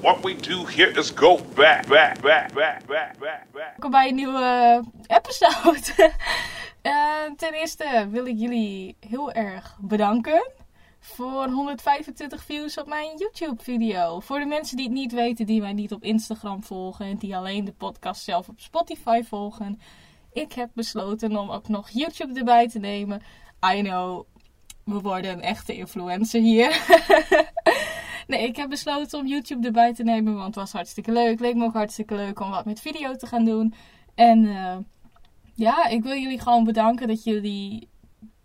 What we do here is go back, back, back, back, back, back. Welkom bij een nieuwe episode. Eh, ten eerste wil ik jullie heel erg bedanken voor 125 views op mijn YouTube video. Voor de mensen die het niet weten, die mij niet op Instagram volgen en die alleen de podcast zelf op Spotify volgen. Ik heb besloten om ook nog YouTube erbij te nemen. I know, we worden een echte influencer hier. nee, ik heb besloten om YouTube erbij te nemen, want het was hartstikke leuk. Leek me ook hartstikke leuk om wat met video te gaan doen. En eh, ja, ik wil jullie gewoon bedanken dat jullie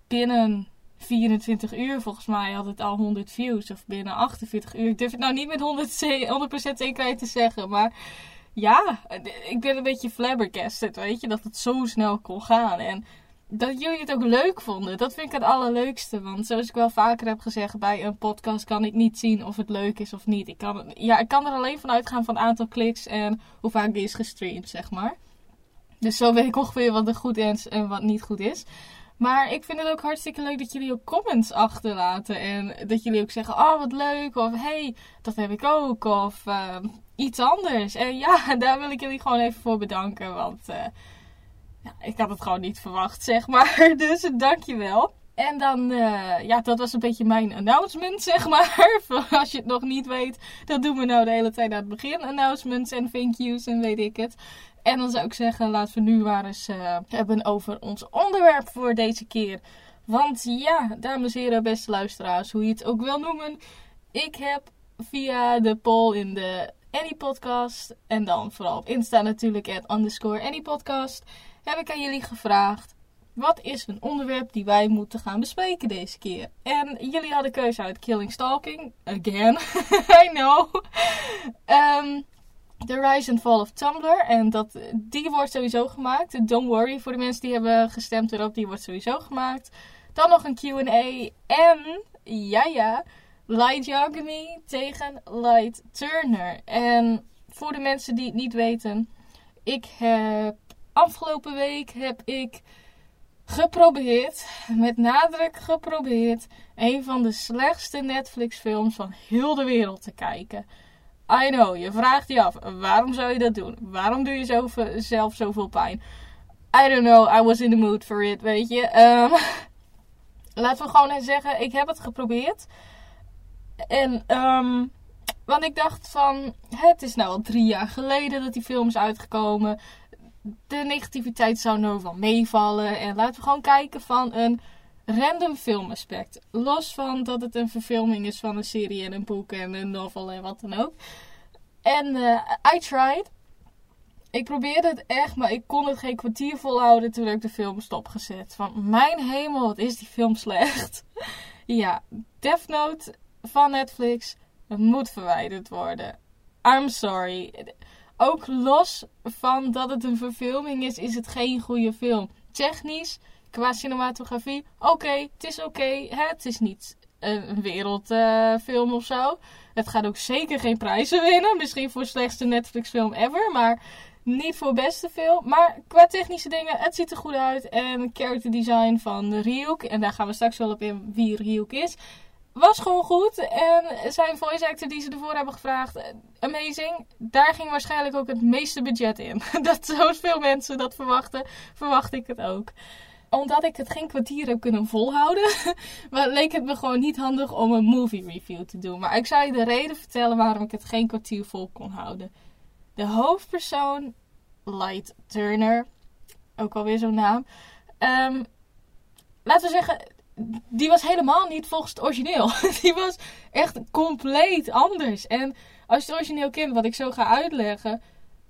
binnen 24 uur, volgens mij had het al 100 views, of binnen 48 uur. Ik durf het nou niet met 100%, 100% zekerheid te zeggen, maar ja, ik ben een beetje flabbergasted, weet je, dat het zo snel kon gaan. En dat jullie het ook leuk vonden. Dat vind ik het allerleukste. Want zoals ik wel vaker heb gezegd, bij een podcast kan ik niet zien of het leuk is of niet. Ik kan, ja, ik kan er alleen van uitgaan van aantal kliks en hoe vaak die is gestreamd, zeg maar. Dus zo weet ik ongeveer wat er goed is en wat niet goed is. Maar ik vind het ook hartstikke leuk dat jullie ook comments achterlaten. En dat jullie ook zeggen, oh wat leuk. Of hey, dat heb ik ook. Of uh, iets anders. En ja, daar wil ik jullie gewoon even voor bedanken. Want uh, ja, ik had het gewoon niet verwacht, zeg maar. Dus dankjewel. En dan, uh, ja, dat was een beetje mijn announcement, zeg maar. Als je het nog niet weet, dat doen we nou de hele tijd aan het begin. Announcements en thank yous en weet ik het. En dan zou ik zeggen, laten we nu maar eens uh, hebben over ons onderwerp voor deze keer. Want ja, dames en heren, beste luisteraars, hoe je het ook wil noemen. Ik heb via de poll in de Any Podcast, en dan vooral op Insta natuurlijk, at underscore Any Podcast, heb ik aan jullie gevraagd. Wat is een onderwerp die wij moeten gaan bespreken deze keer? En jullie hadden keuze uit Killing Stalking. Again. I know. Um, The Rise and Fall of Tumblr. En dat, die wordt sowieso gemaakt. Don't worry voor de mensen die hebben gestemd erop. Die wordt sowieso gemaakt. Dan nog een Q&A. En, ja ja, Light Yagami tegen Light Turner. En voor de mensen die het niet weten. Ik heb afgelopen week heb ik geprobeerd, met nadruk geprobeerd, een van de slechtste Netflix films van heel de wereld te kijken. I know, je vraagt je af, waarom zou je dat doen? Waarom doe je zoveel, zelf zoveel pijn? I don't know, I was in the mood for it, weet je. Um, laten we gewoon zeggen, ik heb het geprobeerd. En, um, want ik dacht van, het is nou al drie jaar geleden dat die film is uitgekomen. De negativiteit zou nou wel meevallen. En laten we gewoon kijken van een random filmaspect. Los van dat het een verfilming is van een serie en een boek en een novel en wat dan ook. En uh, I tried. Ik probeerde het echt, maar ik kon het geen kwartier volhouden toen ik de film stopgezet. Van mijn hemel, wat is die film slecht. ja, Death Note van Netflix moet verwijderd worden. I'm sorry. Ook los van dat het een verfilming is, is het geen goede film. Technisch qua cinematografie, oké, het is oké. het is niet een wereldfilm uh, of zo. Het gaat ook zeker geen prijzen winnen. Misschien voor slechtste Netflix film ever. Maar niet voor beste film. Maar qua technische dingen, het ziet er goed uit. En character design van Ryuk. En daar gaan we straks wel op in wie Ryuk is. Was gewoon goed. En zijn voice actor die ze ervoor hebben gevraagd. Amazing. Daar ging waarschijnlijk ook het meeste budget in. Dat zoveel mensen dat verwachten. Verwacht ik het ook omdat ik het geen kwartier heb kunnen volhouden, leek het me gewoon niet handig om een movie review te doen. Maar ik zou je de reden vertellen waarom ik het geen kwartier vol kon houden. De hoofdpersoon, Light Turner, ook alweer zo'n naam. Um, laten we zeggen, die was helemaal niet volgens het origineel. Die was echt compleet anders. En als je het origineel kent, wat ik zo ga uitleggen,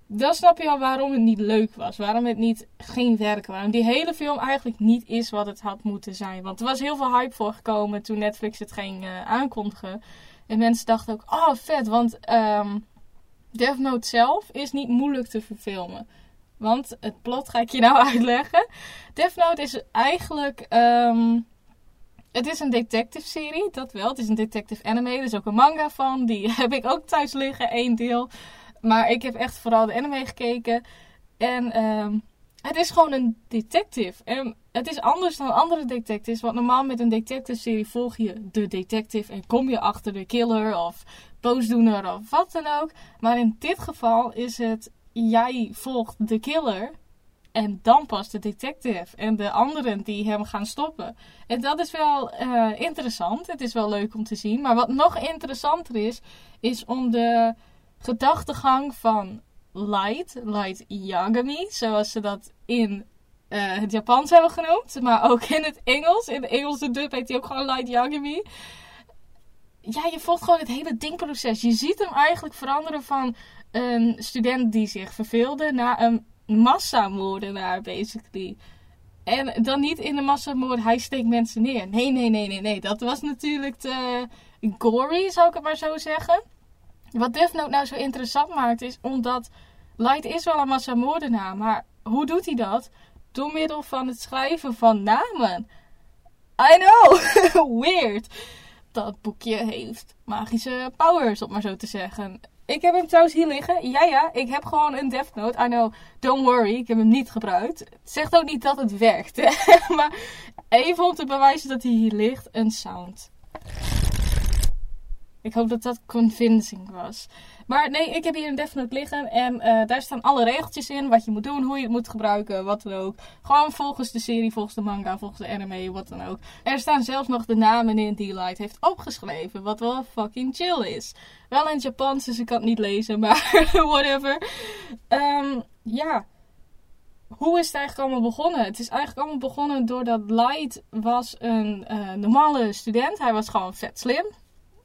dan snap je al waarom het niet leuk was. Waarom het niet geen werk Waarom die hele film eigenlijk niet is wat het had moeten zijn. Want er was heel veel hype voor gekomen toen Netflix het ging uh, aankondigen. En mensen dachten ook, oh vet, want um, Death Note zelf is niet moeilijk te verfilmen. Want het plot ga ik je nou uitleggen. Death Note is eigenlijk... Um, het is een detective serie, dat wel. Het is een detective anime, er is ook een manga van. Die heb ik ook thuis liggen, één deel. Maar ik heb echt vooral de anime gekeken. En um, het is gewoon een detective. En het is anders dan andere detectives. Want normaal met een detective-serie volg je de detective en kom je achter de killer of boosdoener of wat dan ook. Maar in dit geval is het jij volgt de killer en dan pas de detective en de anderen die hem gaan stoppen. En dat is wel eh, interessant. Het is wel leuk om te zien. Maar wat nog interessanter is, is om de gedachtegang van Light, Light Yagami, zoals ze dat in uh, het Japans hebben genoemd, maar ook in het Engels. In de Engelse dub heet hij ook gewoon Light Yagami. Ja, je volgt gewoon het hele dingproces. Je ziet hem eigenlijk veranderen van een student die zich verveelde naar een massamoordenaar, basically. En dan niet in de massamoord, hij steekt mensen neer. Nee, nee, nee, nee, nee. Dat was natuurlijk te gory, zou ik het maar zo zeggen. Wat Death Note nou zo interessant maakt, is omdat Light is wel een massamoordenaar, maar hoe doet hij dat? Door middel van het schrijven van namen. I know! Weird! Dat boekje heeft magische powers, om maar zo te zeggen. Ik heb hem trouwens hier liggen. Ja, ja, ik heb gewoon een Death Note. I know, don't worry, ik heb hem niet gebruikt. Zegt ook niet dat het werkt. maar even om te bewijzen dat hij hier ligt, een sound. Ik hoop dat dat convincing was. Maar nee, ik heb hier een Death Note liggen. En uh, daar staan alle regeltjes in. Wat je moet doen, hoe je het moet gebruiken, wat dan ook. Gewoon volgens de serie, volgens de manga, volgens de anime, wat dan ook. Er staan zelfs nog de namen in die Light heeft opgeschreven. Wat wel fucking chill is. Wel in Japans, dus ik kan het niet lezen. Maar whatever. Um, ja. Hoe is het eigenlijk allemaal begonnen? Het is eigenlijk allemaal begonnen doordat Light was een uh, normale student. Hij was gewoon vet slim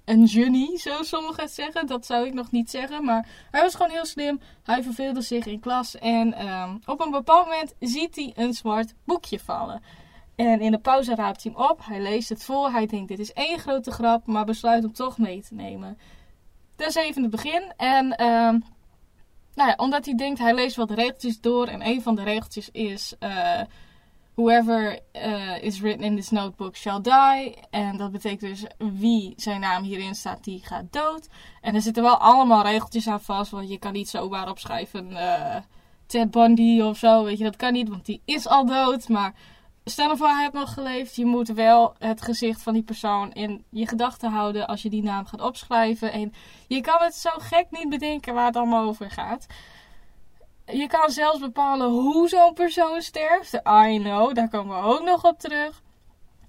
een genie, zo sommigen zeggen. Dat zou ik nog niet zeggen. Maar hij was gewoon heel slim. Hij verveelde zich in klas. En ehm, op een bepaald moment ziet hij een zwart boekje vallen. En in de pauze raapt hij hem op. Hij leest het voor. Hij denkt: dit is één grote grap. Maar besluit hem toch mee te nemen. Dat is even het begin. En um, nou ja, omdat hij denkt: hij leest wat regeltjes door. En een van de regeltjes is. Uh, Whoever uh, is written in this notebook shall die. En dat betekent dus wie zijn naam hierin staat, die gaat dood. En er zitten wel allemaal regeltjes aan vast. Want je kan niet zomaar opschrijven uh, Ted Bundy of zo. Weet je, dat kan niet, want die is al dood. Maar stel voor hij heeft nog geleefd. Je moet wel het gezicht van die persoon in je gedachten houden als je die naam gaat opschrijven. En je kan het zo gek niet bedenken waar het allemaal over gaat. Je kan zelfs bepalen hoe zo'n persoon sterft. I know, daar komen we ook nog op terug.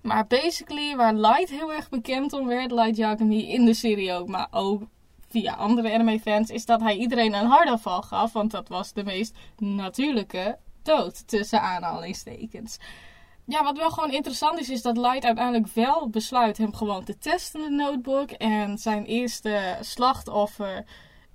Maar basically, waar Light heel erg bekend om werd, Light Yagami in de serie ook, maar ook via andere anime-fans, is dat hij iedereen een hartaanval gaf. Want dat was de meest natuurlijke dood, tussen aanhalingstekens. Ja, wat wel gewoon interessant is, is dat Light uiteindelijk wel besluit hem gewoon te testen in de notebook. En zijn eerste slachtoffer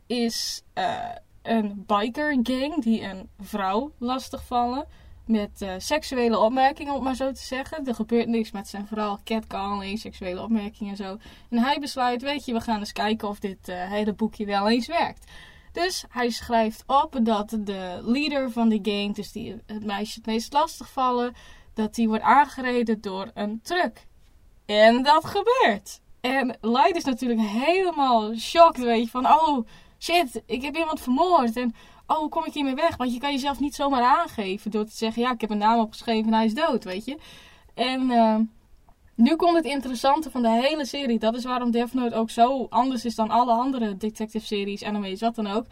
is uh, een biker gang die een vrouw lastigvallen. Met uh, seksuele opmerkingen, om maar zo te zeggen. Er gebeurt niks met zijn vrouw, catcalling, seksuele opmerkingen en zo. En hij besluit, weet je, we gaan eens kijken of dit uh, hele boekje wel eens werkt. Dus hij schrijft op dat de leader van die gang, dus die het meisje het meest lastigvallen, dat die wordt aangereden door een truck. En dat gebeurt. En Light is natuurlijk helemaal shocked, weet je, van oh, shit, ik heb iemand vermoord. En oh, hoe kom ik hiermee weg? Want je kan jezelf niet zomaar aangeven door te zeggen, ja, ik heb een naam opgeschreven en hij is dood, weet je. En uh, nu komt het interessante van de hele serie. Dat is waarom Death Note ook zo anders is dan alle andere detective series, anime's, wat dan ook.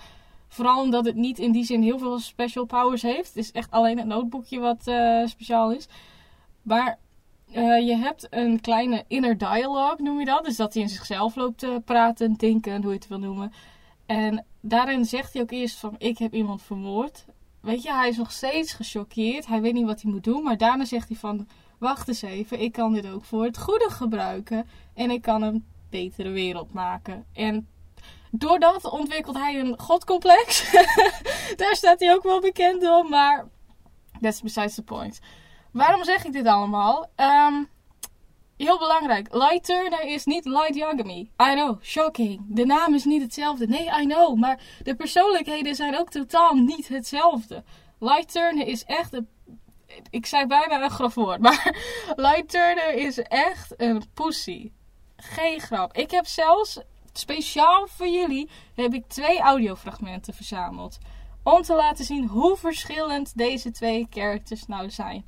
Vooral omdat het niet in die zin heel veel special powers heeft. Het is echt alleen het notebookje wat uh, speciaal is. Maar uh, je hebt een kleine inner dialogue, noem je dat. Dus dat hij in zichzelf loopt te praten, denken, hoe je het wil noemen. En daarin zegt hij ook eerst van ik heb iemand vermoord. Weet je, hij is nog steeds gechoqueerd. Hij weet niet wat hij moet doen. Maar daarna zegt hij van wacht eens even. Ik kan dit ook voor het goede gebruiken. En ik kan een betere wereld maken. En doordat ontwikkelt hij een godcomplex. Daar staat hij ook wel bekend om. Maar that's besides the point. Waarom zeg ik dit allemaal? Um, Heel belangrijk. Light Turner is niet Light Yagami. I know, shocking. De naam is niet hetzelfde. Nee, I know. Maar de persoonlijkheden zijn ook totaal niet hetzelfde. Light Turner is echt een... Ik zei bijna een grof woord. Maar Light Turner is echt een pussy. Geen grap. Ik heb zelfs, speciaal voor jullie, heb ik twee audiofragmenten verzameld. Om te laten zien hoe verschillend deze twee characters nou zijn.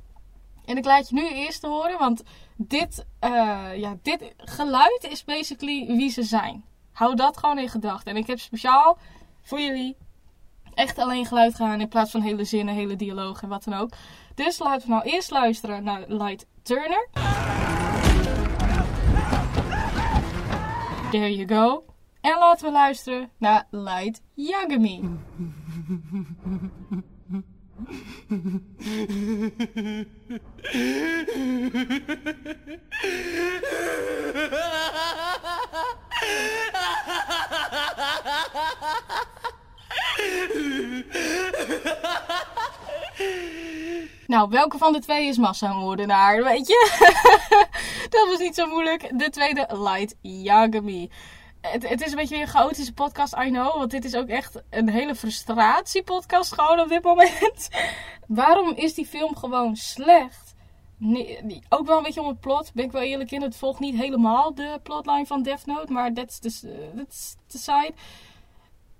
En ik laat je nu eerst horen, want dit, uh, ja, dit geluid is basically wie ze zijn. Hou dat gewoon in gedachten. En ik heb speciaal voor jullie echt alleen geluid gaan in plaats van hele zinnen, hele dialoog en wat dan ook. Dus laten we nou eerst luisteren naar Light Turner. There you go. En laten we luisteren naar Light Yagami. Nou, welke van de twee is massamoordenaar, weet je? dat was niet zo moeilijk. De tweede, Light Yagami. Het, het, is een beetje een chaotische podcast, I know. Want dit is ook echt een hele frustratiepodcast gewoon op dit moment. Waarom is die film gewoon slecht? Nee, ook wel een beetje om het plot, ben ik wel eerlijk in. Het volgt niet helemaal de plotline van Death Note, maar that's the, that's the side.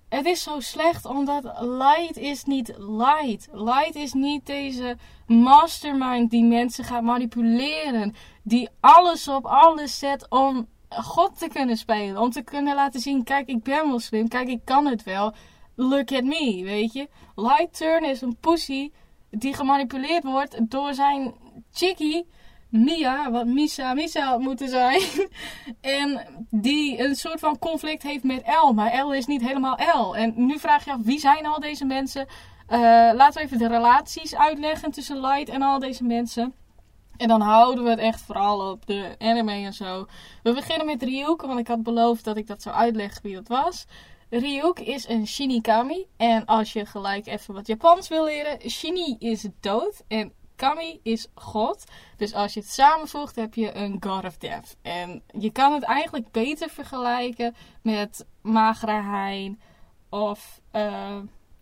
Het is zo slecht omdat Light is niet Light. Light is niet deze mastermind die mensen gaat manipuleren. Die alles op alles zet om God te kunnen spelen. Om te kunnen laten zien, kijk ik ben moslim, kijk ik kan het wel. Look at me, weet je. Light Turn is een pussy die gemanipuleerd wordt door zijn chickie Mia, wat Misa Misa had moeten zijn. en die een soort van conflict heeft met L. Maar L is niet helemaal L. En nu vraag je af, wie zijn al deze mensen? Uh, laten we even de relaties uitleggen tussen Light en al deze mensen. En dan houden we het echt vooral op de anime en zo. We beginnen met Ryuk, want ik had beloofd dat ik dat zou uitleggen wie dat was. Ryuk is een Shinigami. En als je gelijk even wat Japans wil leren, Shini is dood en Kami is God. Dus als je het samenvoegt, heb je een God of Death. En je kan het eigenlijk beter vergelijken met Magere Hein of uh,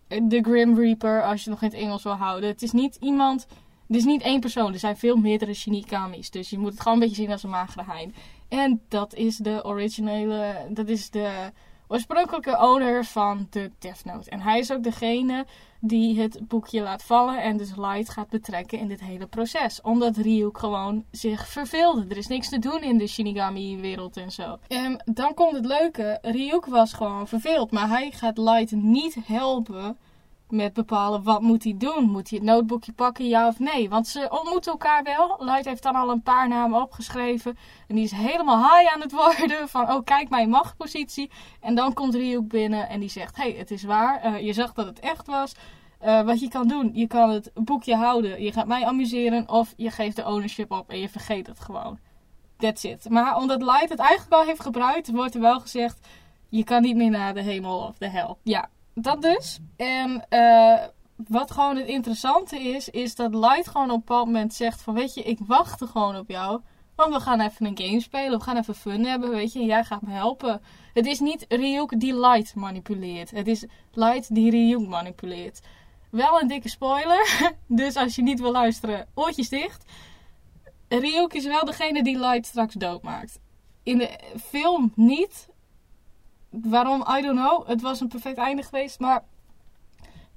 de Grim Reaper, als je nog in het Engels wil houden. Het is niet iemand. Het is niet één persoon. Er zijn veel meerdere Shinikamis. Dus je moet het gewoon een beetje zien als een magere hein. En dat is de originele. Dat is de oorspronkelijke owner van de Death Note. En hij is ook degene die het boekje laat vallen en dus Light gaat betrekken in dit hele proces. Omdat Ryuk gewoon zich verveelde. Er is niks te doen in de Shinigami-wereld en zo. En dan komt het leuke. Ryuk was gewoon verveeld, maar hij gaat Light niet helpen met bepalen wat moet hij doen. Moet hij het notebookje pakken, ja of nee? Want ze ontmoeten elkaar wel. Light heeft dan al een paar namen opgeschreven. En die is helemaal high aan het worden. Van, oh kijk mijn machtpositie. En dan komt Ryuk binnen en die zegt, hey, het is waar. Uh, je zag dat het echt was. Uh, wat je kan doen, je kan het boekje houden. Je gaat mij amuseren. Of je geeft de ownership op en je vergeet het gewoon. That's it. Maar omdat Light het eigenlijk al heeft gebruikt, wordt er wel gezegd... Je kan niet meer naar de hemel of de hel. Ja, dat dus. En uh, wat gewoon het interessante is, is dat Light gewoon op een bepaald moment zegt van... Weet je, ik wacht er gewoon op jou. Want we gaan even een game spelen. We gaan even fun hebben, weet je. En jij gaat me helpen. Het is niet Ryuk die Light manipuleert. Het is Light die Ryuk manipuleert. Wel een dikke spoiler. Dus als je niet wil luisteren, oortjes dicht. Ryuk is wel degene die Light straks doodmaakt. In de film niet. Waarom? I don't know. Het was een perfect einde geweest. Maar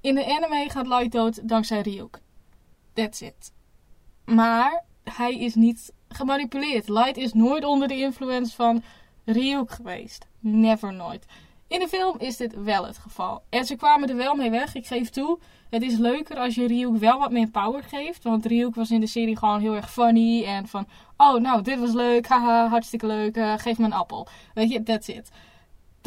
in de anime gaat Light dood dankzij Ryuk. That's it. Maar hij is niet gemanipuleerd. Light is nooit onder de influence van Ryuk geweest. Never nooit. In de film is dit wel het geval. En ze kwamen er wel mee weg. Ik geef toe. Het is leuker als je Ryuk wel wat meer power geeft. Want Ryuk was in de serie gewoon heel erg funny. En van, oh nou, dit was leuk. Haha, hartstikke leuk. Uh, geef me een appel. Weet je, that's it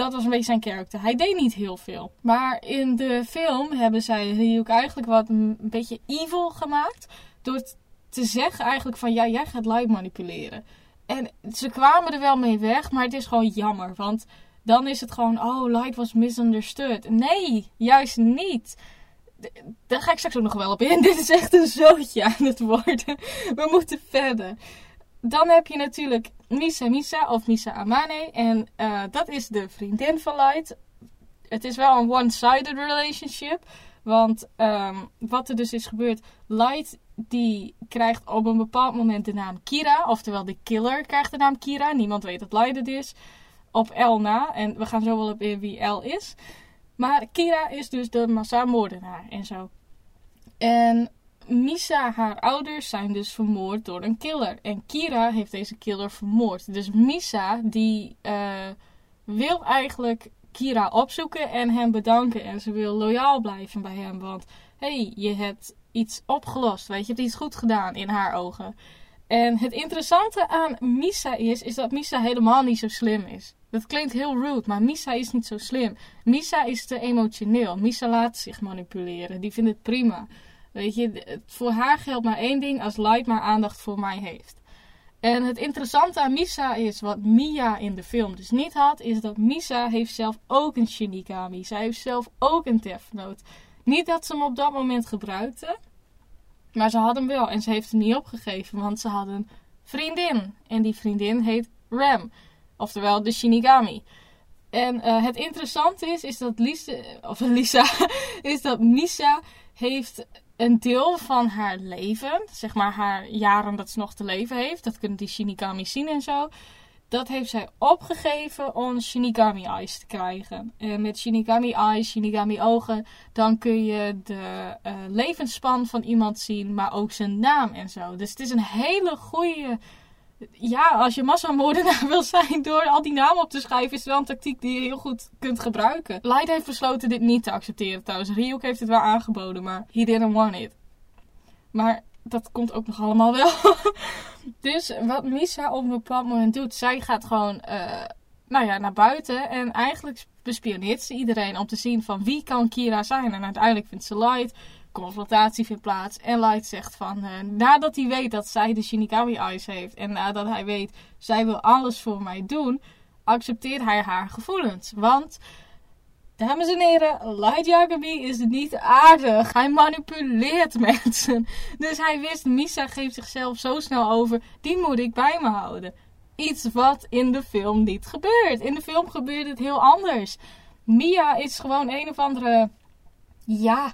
dat was een beetje zijn karakter. Hij deed niet heel veel. Maar in de film hebben zij Ryuk eigenlijk wat een beetje evil gemaakt. Door te zeggen eigenlijk van ja, jij gaat Light manipuleren. En ze kwamen er wel mee weg, maar het is gewoon jammer. Want dan is het gewoon, oh, Light was misunderstood. Nee, juist niet. Daar ga ik straks ook nog wel op in. Dit is echt een zootje aan het worden. We moeten verder. Dan heb je natuurlijk Misa Misa of Misa Amane. En uh, dat is de vriendin van Light. Het is wel een one-sided relationship. Want um, wat er dus is gebeurd. Light die krijgt op een bepaald moment de naam Kira. Oftewel de killer krijgt de naam Kira. Niemand weet dat Light het is. Op L na. En we gaan zo wel op in wie L is. Maar Kira is dus de massamoordenaar en zo. En Misa, haar ouders, zijn dus vermoord door een killer. En Kira heeft deze killer vermoord. Dus Misa, die uh, wil eigenlijk Kira opzoeken en hem bedanken. En ze wil loyaal blijven bij hem. Want hey, je hebt iets opgelost. Weet je, je hebt iets goed gedaan in haar ogen. En het interessante aan Misa is, is dat Misa helemaal niet zo slim is. Dat klinkt heel rude, maar Misa is niet zo slim. Misa is te emotioneel. Misa laat zich manipuleren. Die vindt het prima. Weet je, voor haar geldt maar één ding als Light maar aandacht voor mij heeft. En het interessante aan Misa is, wat Mia in de film dus niet had, is dat Misa heeft zelf ook een Shinigami. Zij heeft zelf ook een Note. Niet dat ze hem op dat moment gebruikte, maar ze had hem wel. En ze heeft hem niet opgegeven, want ze had een vriendin. En die vriendin heet Ram. Oftewel de Shinigami. En uh, het interessante is, is dat Lisa, of Lisa, is dat Misa heeft een deel van haar leven, zeg maar haar jaren dat ze nog te leven heeft, dat kunnen die Shinigami zien en zo, dat heeft zij opgegeven om Shinigami Eyes te krijgen. En met Shinigami Eyes, Shinigami Ogen, dan kun je de uh, levensspan van iemand zien, maar ook zijn naam en zo. Dus het is een hele goede ja, als je massamoordenaar wil zijn door al die namen op te schrijven, is het wel een tactiek die je heel goed kunt gebruiken. Light heeft besloten dit niet te accepteren trouwens. Ryuk heeft het wel aangeboden, maar he didn't want it. Maar dat komt ook nog allemaal wel. dus wat Misa op een bepaald moment doet, zij gaat gewoon uh, nou ja, naar buiten en eigenlijk bespioneert ze iedereen om te zien van wie kan Kira zijn. En uiteindelijk vindt ze Light confrontatie vindt plaats. En Light zegt van, uh, nadat hij weet dat zij de Shinigami Eyes heeft. En nadat hij weet, zij wil alles voor mij doen. Accepteert hij haar gevoelens. Want, dames en heren, Light Yagami is niet aardig. Hij manipuleert mensen. Dus hij wist, Misa geeft zichzelf zo snel over. Die moet ik bij me houden. Iets wat in de film niet gebeurt. In de film gebeurt het heel anders. Mia is gewoon een of andere... Ja,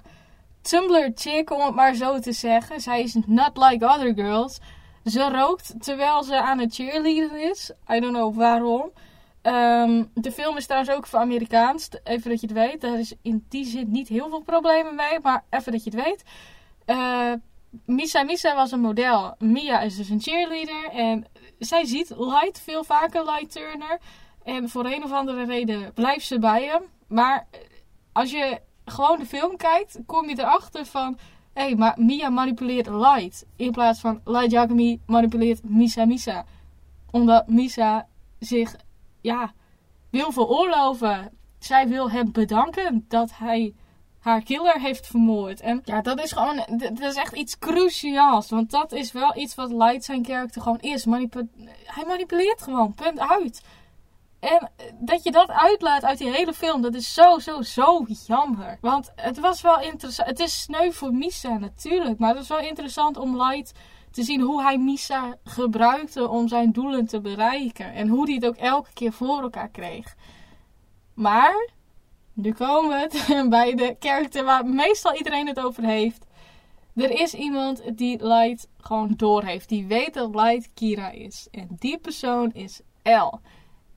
Tumblr chick, om het maar zo te zeggen. Zij is not like other girls. Ze rookt terwijl ze aan het cheerleaden is. I don't know waarom. Ehm, de film is trouwens ook voor Amerikaans. Even dat je het weet. Daar is in die zin niet heel veel problemen mee. Maar even dat je het weet. Uh, Misa Misa was een model. Mia is dus een cheerleader. En zij ziet Light veel vaker, Light Turner. En voor een of andere reden blijft ze bij hem. Maar als je gewoon de film kijkt, kom je erachter van... Hé, hey, maar Mia manipuleert Light. In plaats van Light Yagami manipuleert Misa Misa. Omdat Misa zich, ja, wil veroorloven. Zij wil hem bedanken dat hij haar killer heeft vermoord. En ja, dat is gewoon, dat is echt iets cruciaals. Want dat is wel iets wat Light zijn karakter gewoon is. hij manipuleert gewoon, punt uit. En dat je dat uitlaat uit die hele film, dat is zo, zo, zo jammer. Want het was wel interessant. Het is sneu voor Misa natuurlijk. Maar het was wel interessant om Light te zien hoe hij Misa gebruikte om zijn doelen te bereiken. En hoe hij het ook elke keer voor elkaar kreeg. Maar, nu komen we bij de karakter waar meestal iedereen het over heeft. Er is iemand die Light gewoon door heeft. Die weet dat Light Kira is. En die persoon is L.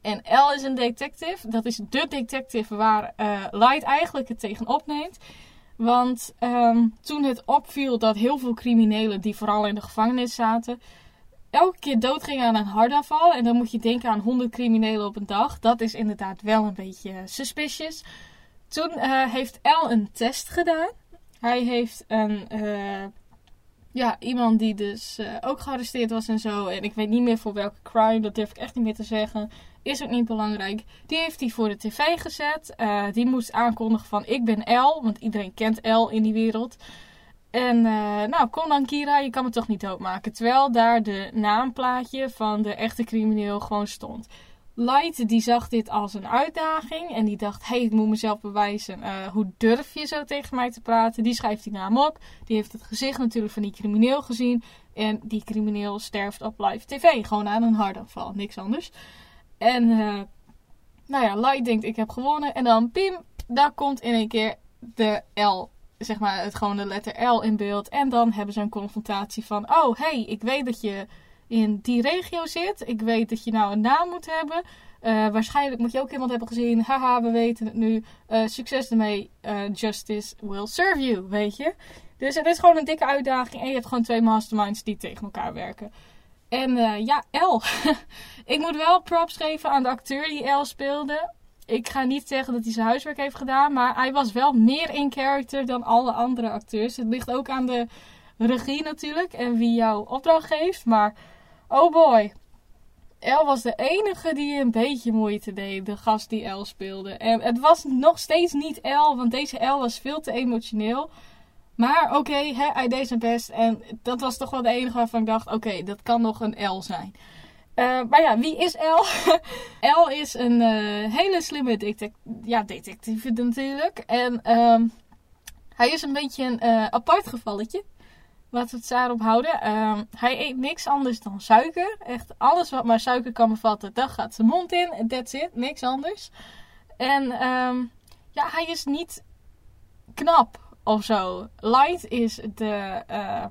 En L is een detective. Dat is de detective waar uh, Light eigenlijk het tegen opneemt. Want um, toen het opviel dat heel veel criminelen die vooral in de gevangenis zaten, elke keer doodgingen aan een hartaanval. En dan moet je denken aan 100 criminelen op een dag. Dat is inderdaad wel een beetje suspicious. Toen uh, heeft L een test gedaan. Hij heeft een, uh, ja, iemand die dus ook gearresteerd was en zo. En ik weet niet meer voor welke crime, dat durf ik echt niet meer te zeggen. Is ook niet belangrijk. Die heeft hij voor de tv gezet. Uh, die moest aankondigen van ik ben L. Want iedereen kent L in die wereld. En uh, nou, kom dan Kira, je kan me toch niet doodmaken. Terwijl daar de naamplaatje van de echte crimineel gewoon stond. Light die zag dit als een uitdaging en die dacht: hey, ik moet mezelf bewijzen. Uh, hoe durf je zo tegen mij te praten? Die schrijft die naam op. Die heeft het gezicht natuurlijk van die crimineel gezien. En die crimineel sterft op live tv. Gewoon aan een hartaanval, niks anders. En uh, nou ja, Light denkt ik heb gewonnen. En dan pim, daar komt in een keer de L, zeg maar het gewoon de letter L in beeld. En dan hebben ze een confrontatie van, oh hey, ik weet dat je in die regio zit. Ik weet dat je nou een naam moet hebben. Eh, waarschijnlijk moet je ook iemand hebben gezien. Haha, we weten het nu. Eh, succes ermee. Eh, justice will serve you, weet je. Dus het is gewoon een dikke uitdaging. En je hebt gewoon twee masterminds die tegen elkaar werken. En ja, El. ik moet wel props geven aan de acteur die El speelde. Ik ga niet zeggen dat hij zijn huiswerk heeft gedaan. Maar hij was wel meer in character dan alle andere acteurs. Het ligt ook aan de regie natuurlijk. En wie jouw opdracht geeft. Maar oh boy. El was de enige die een beetje moeite deed. De gast die El speelde. En het was nog steeds niet El. Want deze El was veel te emotioneel. Maar oké, hij deed zijn best. En dat was toch wel de enige waarvan ik dacht: oké, dat kan nog een L zijn. Eh, maar ja, wie is L? L is een eh, hele slimme detec ja, detectieve natuurlijk. En ehm, hij is een beetje een eh, apart gevalletje. Laten we het daarop houden. Ehm, hij eet niks anders dan suiker. Echt alles wat maar suiker kan bevatten, dat gaat zijn mond in. That's it, niks anders. En ehm, ja, hij is niet knap of zo. Light is de, uh,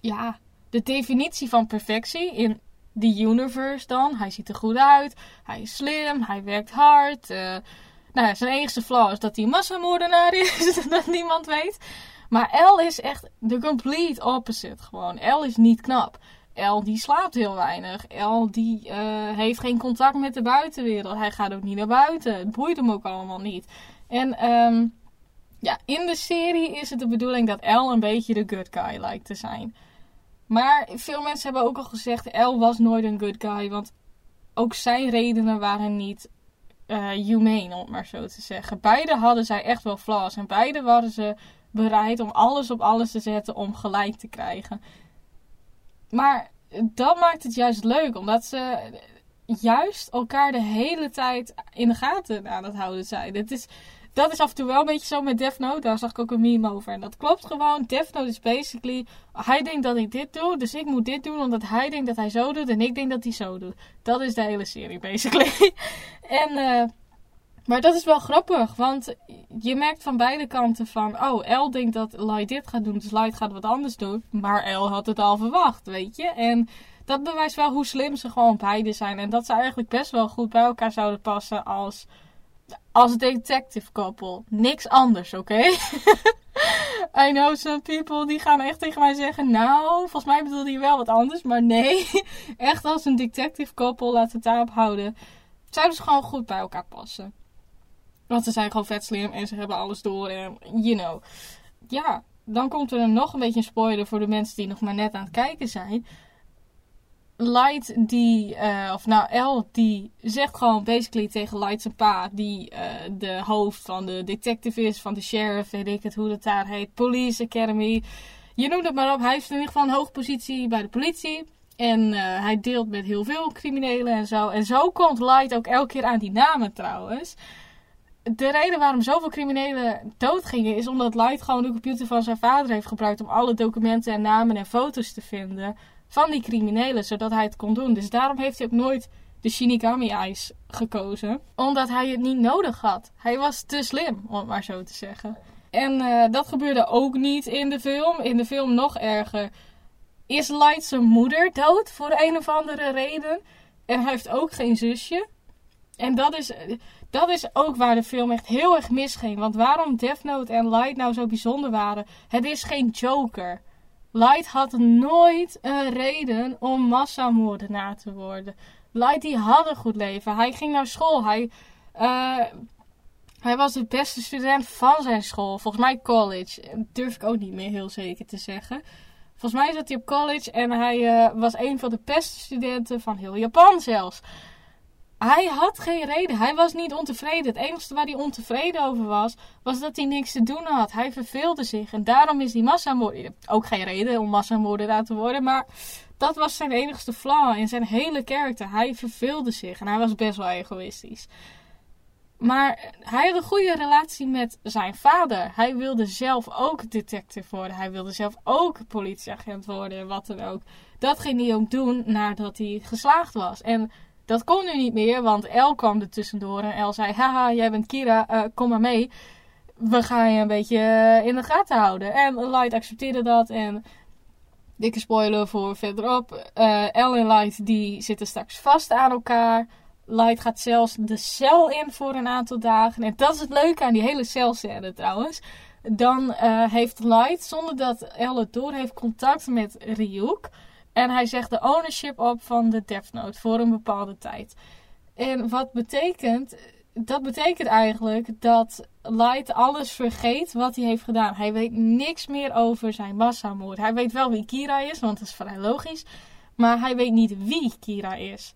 ja, de definitie van perfectie in the universe dan. Hij ziet er goed uit, hij is slim, hij werkt hard. Uh, nou, zijn enige flaw is dat hij een massamoordenaar is, dat niemand weet. Maar L is echt de complete opposite gewoon. L is niet knap. L die slaapt heel weinig. L die uh, heeft geen contact met de buitenwereld. Hij gaat ook niet naar buiten. Het boeit hem ook allemaal niet. En um, ja, in de serie is het de bedoeling dat El een beetje de good guy lijkt te zijn. Maar veel mensen hebben ook al gezegd, El was nooit een good guy. Want ook zijn redenen waren niet uh, humane, om het maar zo te zeggen. Beide hadden zij echt wel flaws. En beide waren ze bereid om alles op alles te zetten om gelijk te krijgen. Maar dat maakt het juist leuk, omdat ze juist elkaar de hele tijd in de gaten aan het houden zijn. Het is, dat is af en toe wel een beetje zo met Death Note. Daar zag ik ook een meme over. En dat klopt gewoon. Death Note is basically... Hij denkt dat ik dit doe, dus ik moet dit doen. Omdat hij denkt dat hij zo doet en ik denk dat hij zo doet. Dat is de hele serie, basically. en... Uh, maar dat is wel grappig, want je merkt van beide kanten van... Oh, L denkt dat Light dit gaat doen, dus Light gaat wat anders doen. Maar L had het al verwacht, weet je. En dat bewijst wel hoe slim ze gewoon beide zijn. En dat ze eigenlijk best wel goed bij elkaar zouden passen als als detective couple. Niks anders, oké? I know some people die gaan echt tegen mij zeggen: Nou, volgens mij bedoelde je wel wat anders. Maar nee, echt als een detective couple, laten het daarop houden. Zouden ze gewoon goed bij elkaar passen. Want ze zijn gewoon vet slim en ze hebben alles door. En you know. Ja, dan komt er nog een beetje een spoiler voor de mensen die nog maar net aan het kijken zijn. Light die, uh, of nou El, die zegt gewoon basically tegen Light zijn pa, die uh, de hoofd van de detective is, van de sheriff, weet ik het hoe dat daar heet, Police Academy. Je noemt het maar op, hij heeft in ieder geval een hoge positie bij de politie. En uh, hij deelt met heel veel criminelen en zo. En zo komt Light ook elke keer aan die namen trouwens. De reden waarom zoveel criminelen doodgingen is omdat Light gewoon de computer van zijn vader heeft gebruikt om alle documenten en namen en foto's te vinden van die criminelen, zodat hij het kon doen. Dus daarom heeft hij ook nooit de Shinigami Eyes gekozen, omdat hij het niet nodig had. Hij was te slim, om het maar zo te zeggen. En uh, dat gebeurde ook niet in de film. In de film nog erger. Is Light zijn moeder dood voor een of andere reden? En hij heeft ook geen zusje. En dat is, dat is ook waar de film echt heel erg misging. Want waarom Death Note en Light nou zo bijzonder waren. Het is geen Joker. Light had nooit een reden om massamoordenaar te worden. Light die had een goed leven. Hij ging naar school. Hij, uh, hij was de beste student van zijn school. Volgens mij college. Durf ik ook niet meer heel zeker te zeggen. Volgens mij zat hij op college en hij uh, was een van de beste studenten van heel Japan zelfs. Hij had geen reden. Hij was niet ontevreden. Het enige waar hij ontevreden over was, was dat hij niks te doen had. Hij verveelde zich. En daarom is hij massamoordenaar. Ook geen reden om massamoordenaar te worden. Maar dat was zijn enigste flaw in zijn hele karakter. Hij verveelde zich. En hij was best wel egoïstisch. Maar hij had een goede relatie met zijn vader. Hij wilde zelf ook detective worden. Hij wilde zelf ook politieagent worden en wat dan ook. Dat ging hij ook doen nadat hij geslaagd was. En dat kon nu niet meer, want El kwam er tussendoor en El zei: Haha, jij bent Kira, uh, kom maar mee. We gaan je een beetje uh, in de gaten houden. En Light accepteerde dat en dikke spoiler voor verderop. Uh, El en Light die zitten straks vast aan elkaar. Light gaat zelfs de cel in voor een aantal dagen. En dat is het leuke aan die hele celscène trouwens. Dan heeft Light, zonder dat Elle het door heeft, contact met Ryuk. En hij zegt de ownership op van de Death Note voor een bepaalde tijd. En wat betekent dat betekent eigenlijk dat Light alles vergeet wat hij heeft gedaan. Hij weet niks meer over zijn massamoord. Hij weet wel wie Kira is, want dat is vrij logisch. Maar hij weet niet wie Kira is.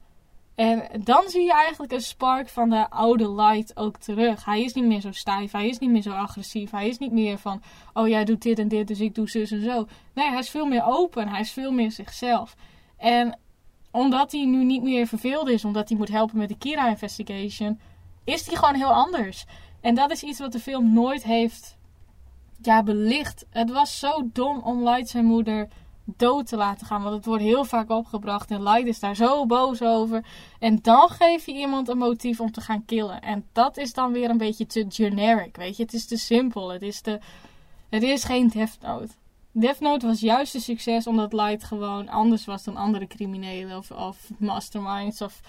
En dan zie je eigenlijk een spark van de oude Light ook terug. Hij is niet meer zo stijf, hij is niet meer zo agressief. Hij is niet meer van, oh jij doet dit en dit, dus ik doe zus en zo. Nee, hij is veel meer open, hij is veel meer zichzelf. En omdat hij nu niet meer verveeld is, omdat hij moet helpen met de Kira investigation, is hij gewoon heel anders. En dat is iets wat de film nooit heeft ja, belicht. Het was zo dom om Light zijn moeder dood te laten gaan. Want het wordt heel vaak opgebracht. En Light is daar zo boos over. En dan geef je iemand een motief om te gaan killen. En dat is dan weer een beetje te generic. Weet je, het is te simpel. Het is, te, het is geen Death Note. Death Note was juist een succes omdat Light gewoon anders was dan andere criminelen. Of, of masterminds. Of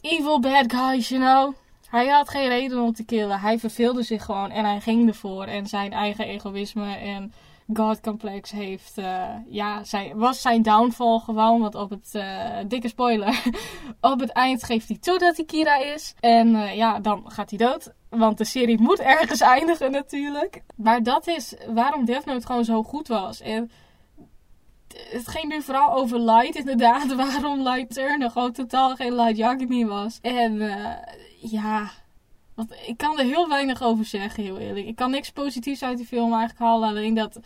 evil bad guys, you know. Hij had geen reden om te killen. Hij verveelde zich gewoon en hij ging ervoor. En zijn eigen egoïsme en God-complex heeft, uh, ja, was zijn downfall gewoon. Want op het, uh, dikke spoiler, op het eind geeft hij toe dat hij Kira is. En uh, ja, dan gaat hij dood. Want de serie moet ergens eindigen natuurlijk. Maar dat is waarom Death Note gewoon zo goed was. En het ging nu vooral over Light inderdaad. Waarom Light Turner gewoon totaal geen Light Yagami was. En ja... Want ik kan er heel weinig over zeggen, heel eerlijk. Ik kan niks positiefs uit die film eigenlijk halen. Alleen dat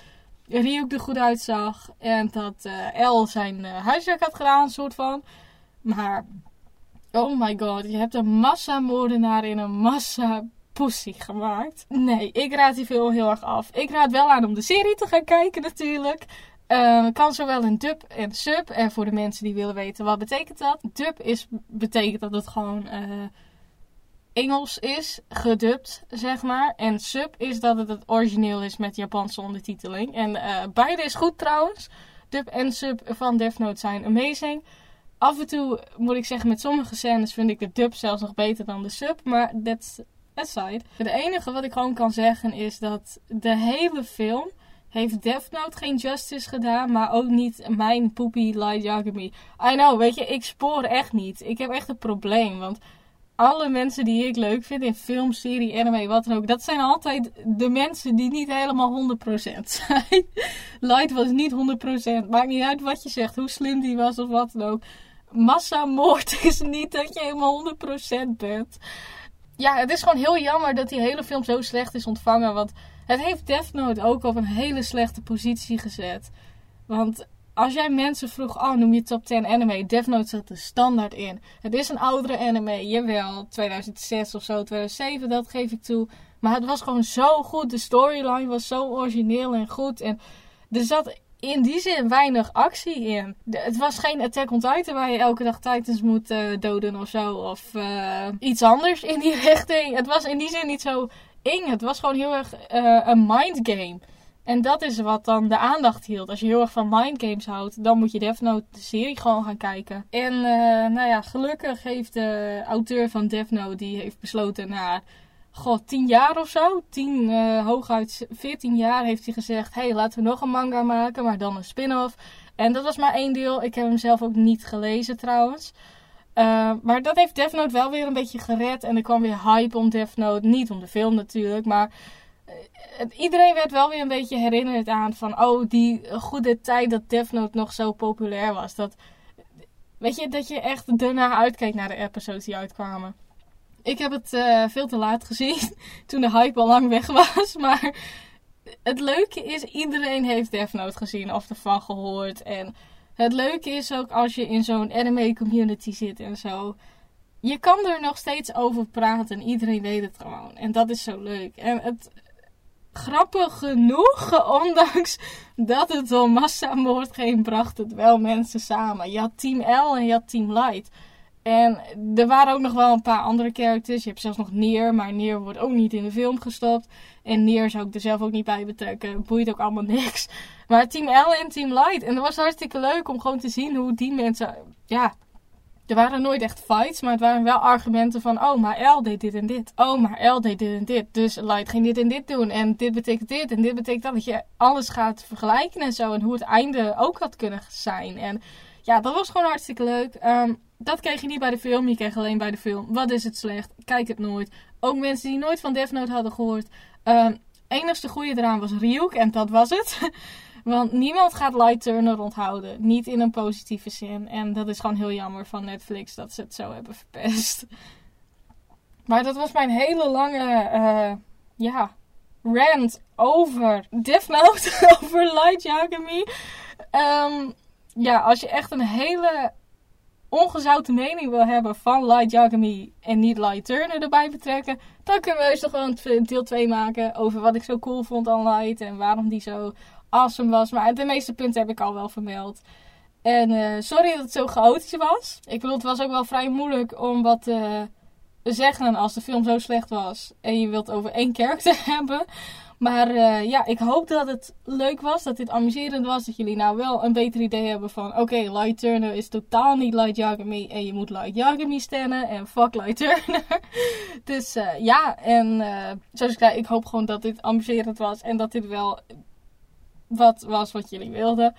Ryuk er goed uitzag. En dat uh, El zijn uh, huiswerk had gedaan, soort van. Maar, oh my god. Je hebt een massamoordenaar in een massa pussy gemaakt. Nee, ik raad die film heel erg af. Ik raad wel aan om de serie te gaan kijken natuurlijk. Uh, kan zowel in dub en sub. En voor de mensen die willen weten wat betekent dat. Dub is, betekent dat het gewoon Engels is, gedubt, zeg maar. En sub is dat het het origineel is met Japanse ondertiteling. En uh, beide is goed trouwens. Dub en sub van Death Note zijn amazing. Af en toe moet ik zeggen, met sommige scènes vind ik de dub zelfs nog beter dan de sub. Maar that's aside. Het enige wat ik gewoon kan zeggen is dat de hele film heeft Death Note geen justice gedaan, maar ook niet mijn poepie Light Yagami. I know, weet je, ik spoor echt niet. Ik heb echt een probleem, want alle mensen die ik leuk vind in film, serie, anime, wat dan ook, dat zijn altijd de mensen die niet helemaal 100% zijn. Light was niet 100%. Maakt niet uit wat je zegt, hoe slim die was of wat dan ook. Massamoord is niet dat je helemaal 100% bent. Ja, het is gewoon heel jammer dat die hele film zo slecht is ontvangen. Want het heeft Death Note ook op een hele slechte positie gezet. Want als jij mensen vroeg, oh noem je top 10 anime, Death Note zat er standaard in. Het is een oudere anime, jawel, 2006 of zo, 2007, dat geef ik toe. Maar het was gewoon zo goed, de storyline was zo origineel en goed. En er zat in die zin weinig actie in. het was geen Attack on Titan waar je elke dag Titans moet uh, doden of zo. Of uh, iets anders in die richting. Het was in die zin niet zo eng. Het was gewoon heel erg uh, een mind game. En dat is wat dan de aandacht hield. Als je heel erg van mindgames houdt, dan moet je Death Note de serie gewoon gaan kijken. En uh, nou ja, gelukkig heeft de auteur van Death Note, die heeft besloten na, god, 10 jaar of zo, 10, uh, hooguit 14 jaar, heeft hij gezegd, hey, laten we nog een manga maken, maar dan een spin-off. En dat was maar één deel. Ik heb hem zelf ook niet gelezen trouwens. Uh, maar dat heeft Death Note wel weer een beetje gered. En er kwam weer hype om Death Note. Niet om de film natuurlijk, maar iedereen werd wel weer een beetje herinnerd aan van, oh, die goede tijd dat Death Note nog zo populair was. Dat, weet je, dat je echt daarna uitkeek naar de episodes die uitkwamen. Ik heb het uh, veel te laat gezien, toen de hype al lang weg was. Maar het leuke is, iedereen heeft Death Note gezien of ervan gehoord. En het leuke is ook als je in zo'n anime community zit en zo. Je kan er nog steeds over praten en iedereen weet het gewoon. En dat is zo leuk. En het, grappig genoeg, ondanks dat het om massamoord ging, bracht het wel mensen samen. Je had Team L en je had Team Light. En er waren ook nog wel een paar andere characters. Je hebt zelfs nog Neer, maar Neer wordt ook niet in de film gestopt. En Neer zou ik er zelf ook niet bij betrekken. Boeit ook allemaal niks. Maar Team L en Team Light. En dat was hartstikke leuk om gewoon te zien hoe die mensen, ja, er waren nooit echt fights, maar het waren wel argumenten van, oh, maar El deed dit en dit. Oh, maar El deed dit en dit. Dus Light ging dit en dit doen. En dit betekent dit en dit betekent dat. Dat je alles gaat vergelijken en zo. En hoe het einde ook had kunnen zijn. En ja, dat was gewoon hartstikke leuk. Ehm, dat kreeg je niet bij de film. Je kreeg alleen bij de film. Wat is het slecht? Kijk het nooit. Ook mensen die nooit van Death Note hadden gehoord. Um, enigste goede eraan was Ryuk. En dat was het. Want niemand gaat Light Turner onthouden. Niet in een positieve zin. En dat is gewoon heel jammer van Netflix dat ze het zo hebben verpest. Maar dat was mijn hele lange, uh, ja, rant over Death Note, over Light Yagami. Um, ja, als je echt een hele ongezouten mening wil hebben van Light Yagami en niet Light Turner erbij betrekken, dan kunnen we eens nog gewoon deel 2 maken over wat ik zo cool vond aan Light en waarom die zo awesome was. Maar de meeste punten heb ik al wel vermeld. En uh, sorry dat het zo chaotisch was. Ik bedoel, het was ook wel vrij moeilijk om wat te zeggen als de film zo slecht was. En je wilt over één karakter hebben. Maar uh, ja, ik hoop dat het leuk was, dat dit amuserend was. Dat jullie nou wel een beter idee hebben van... Oké, Light Turner is totaal niet Light Yagami. En je moet Light Yagami stemmen. En fuck Light Turner. dus ja, en zoals ik zei, ik hoop gewoon dat dit amuserend was. En dat dit wel wat was wat jullie wilden.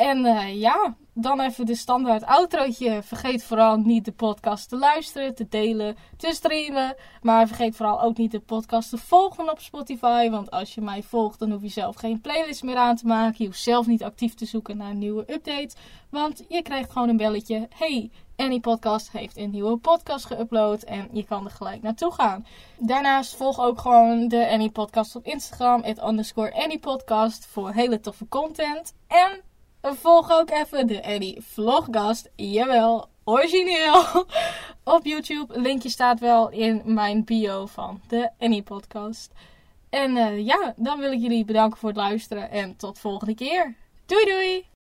En uh, ja, dan even de standaard outrootje. Vergeet vooral niet de podcast te luisteren, te delen, te streamen. Maar vergeet vooral ook niet de podcast te volgen op Spotify. Want als je mij volgt, dan hoef je zelf geen playlist meer aan te maken. Je hoeft zelf niet actief te zoeken naar nieuwe updates. Want je krijgt gewoon een belletje. Hey, Annie Podcast heeft een nieuwe podcast geüpload. En je kan er gelijk naartoe gaan. Daarnaast volg ook gewoon de Annie Podcast op Instagram. Het underscore Annie Podcast voor hele toffe content. En volg ook even de Annie Vloggast. Jawel, origineel. Op YouTube. Linkje staat wel in mijn bio van de Annie Podcast. En uh, ja, dan wil ik jullie bedanken voor het luisteren. En tot volgende keer. Doei doei!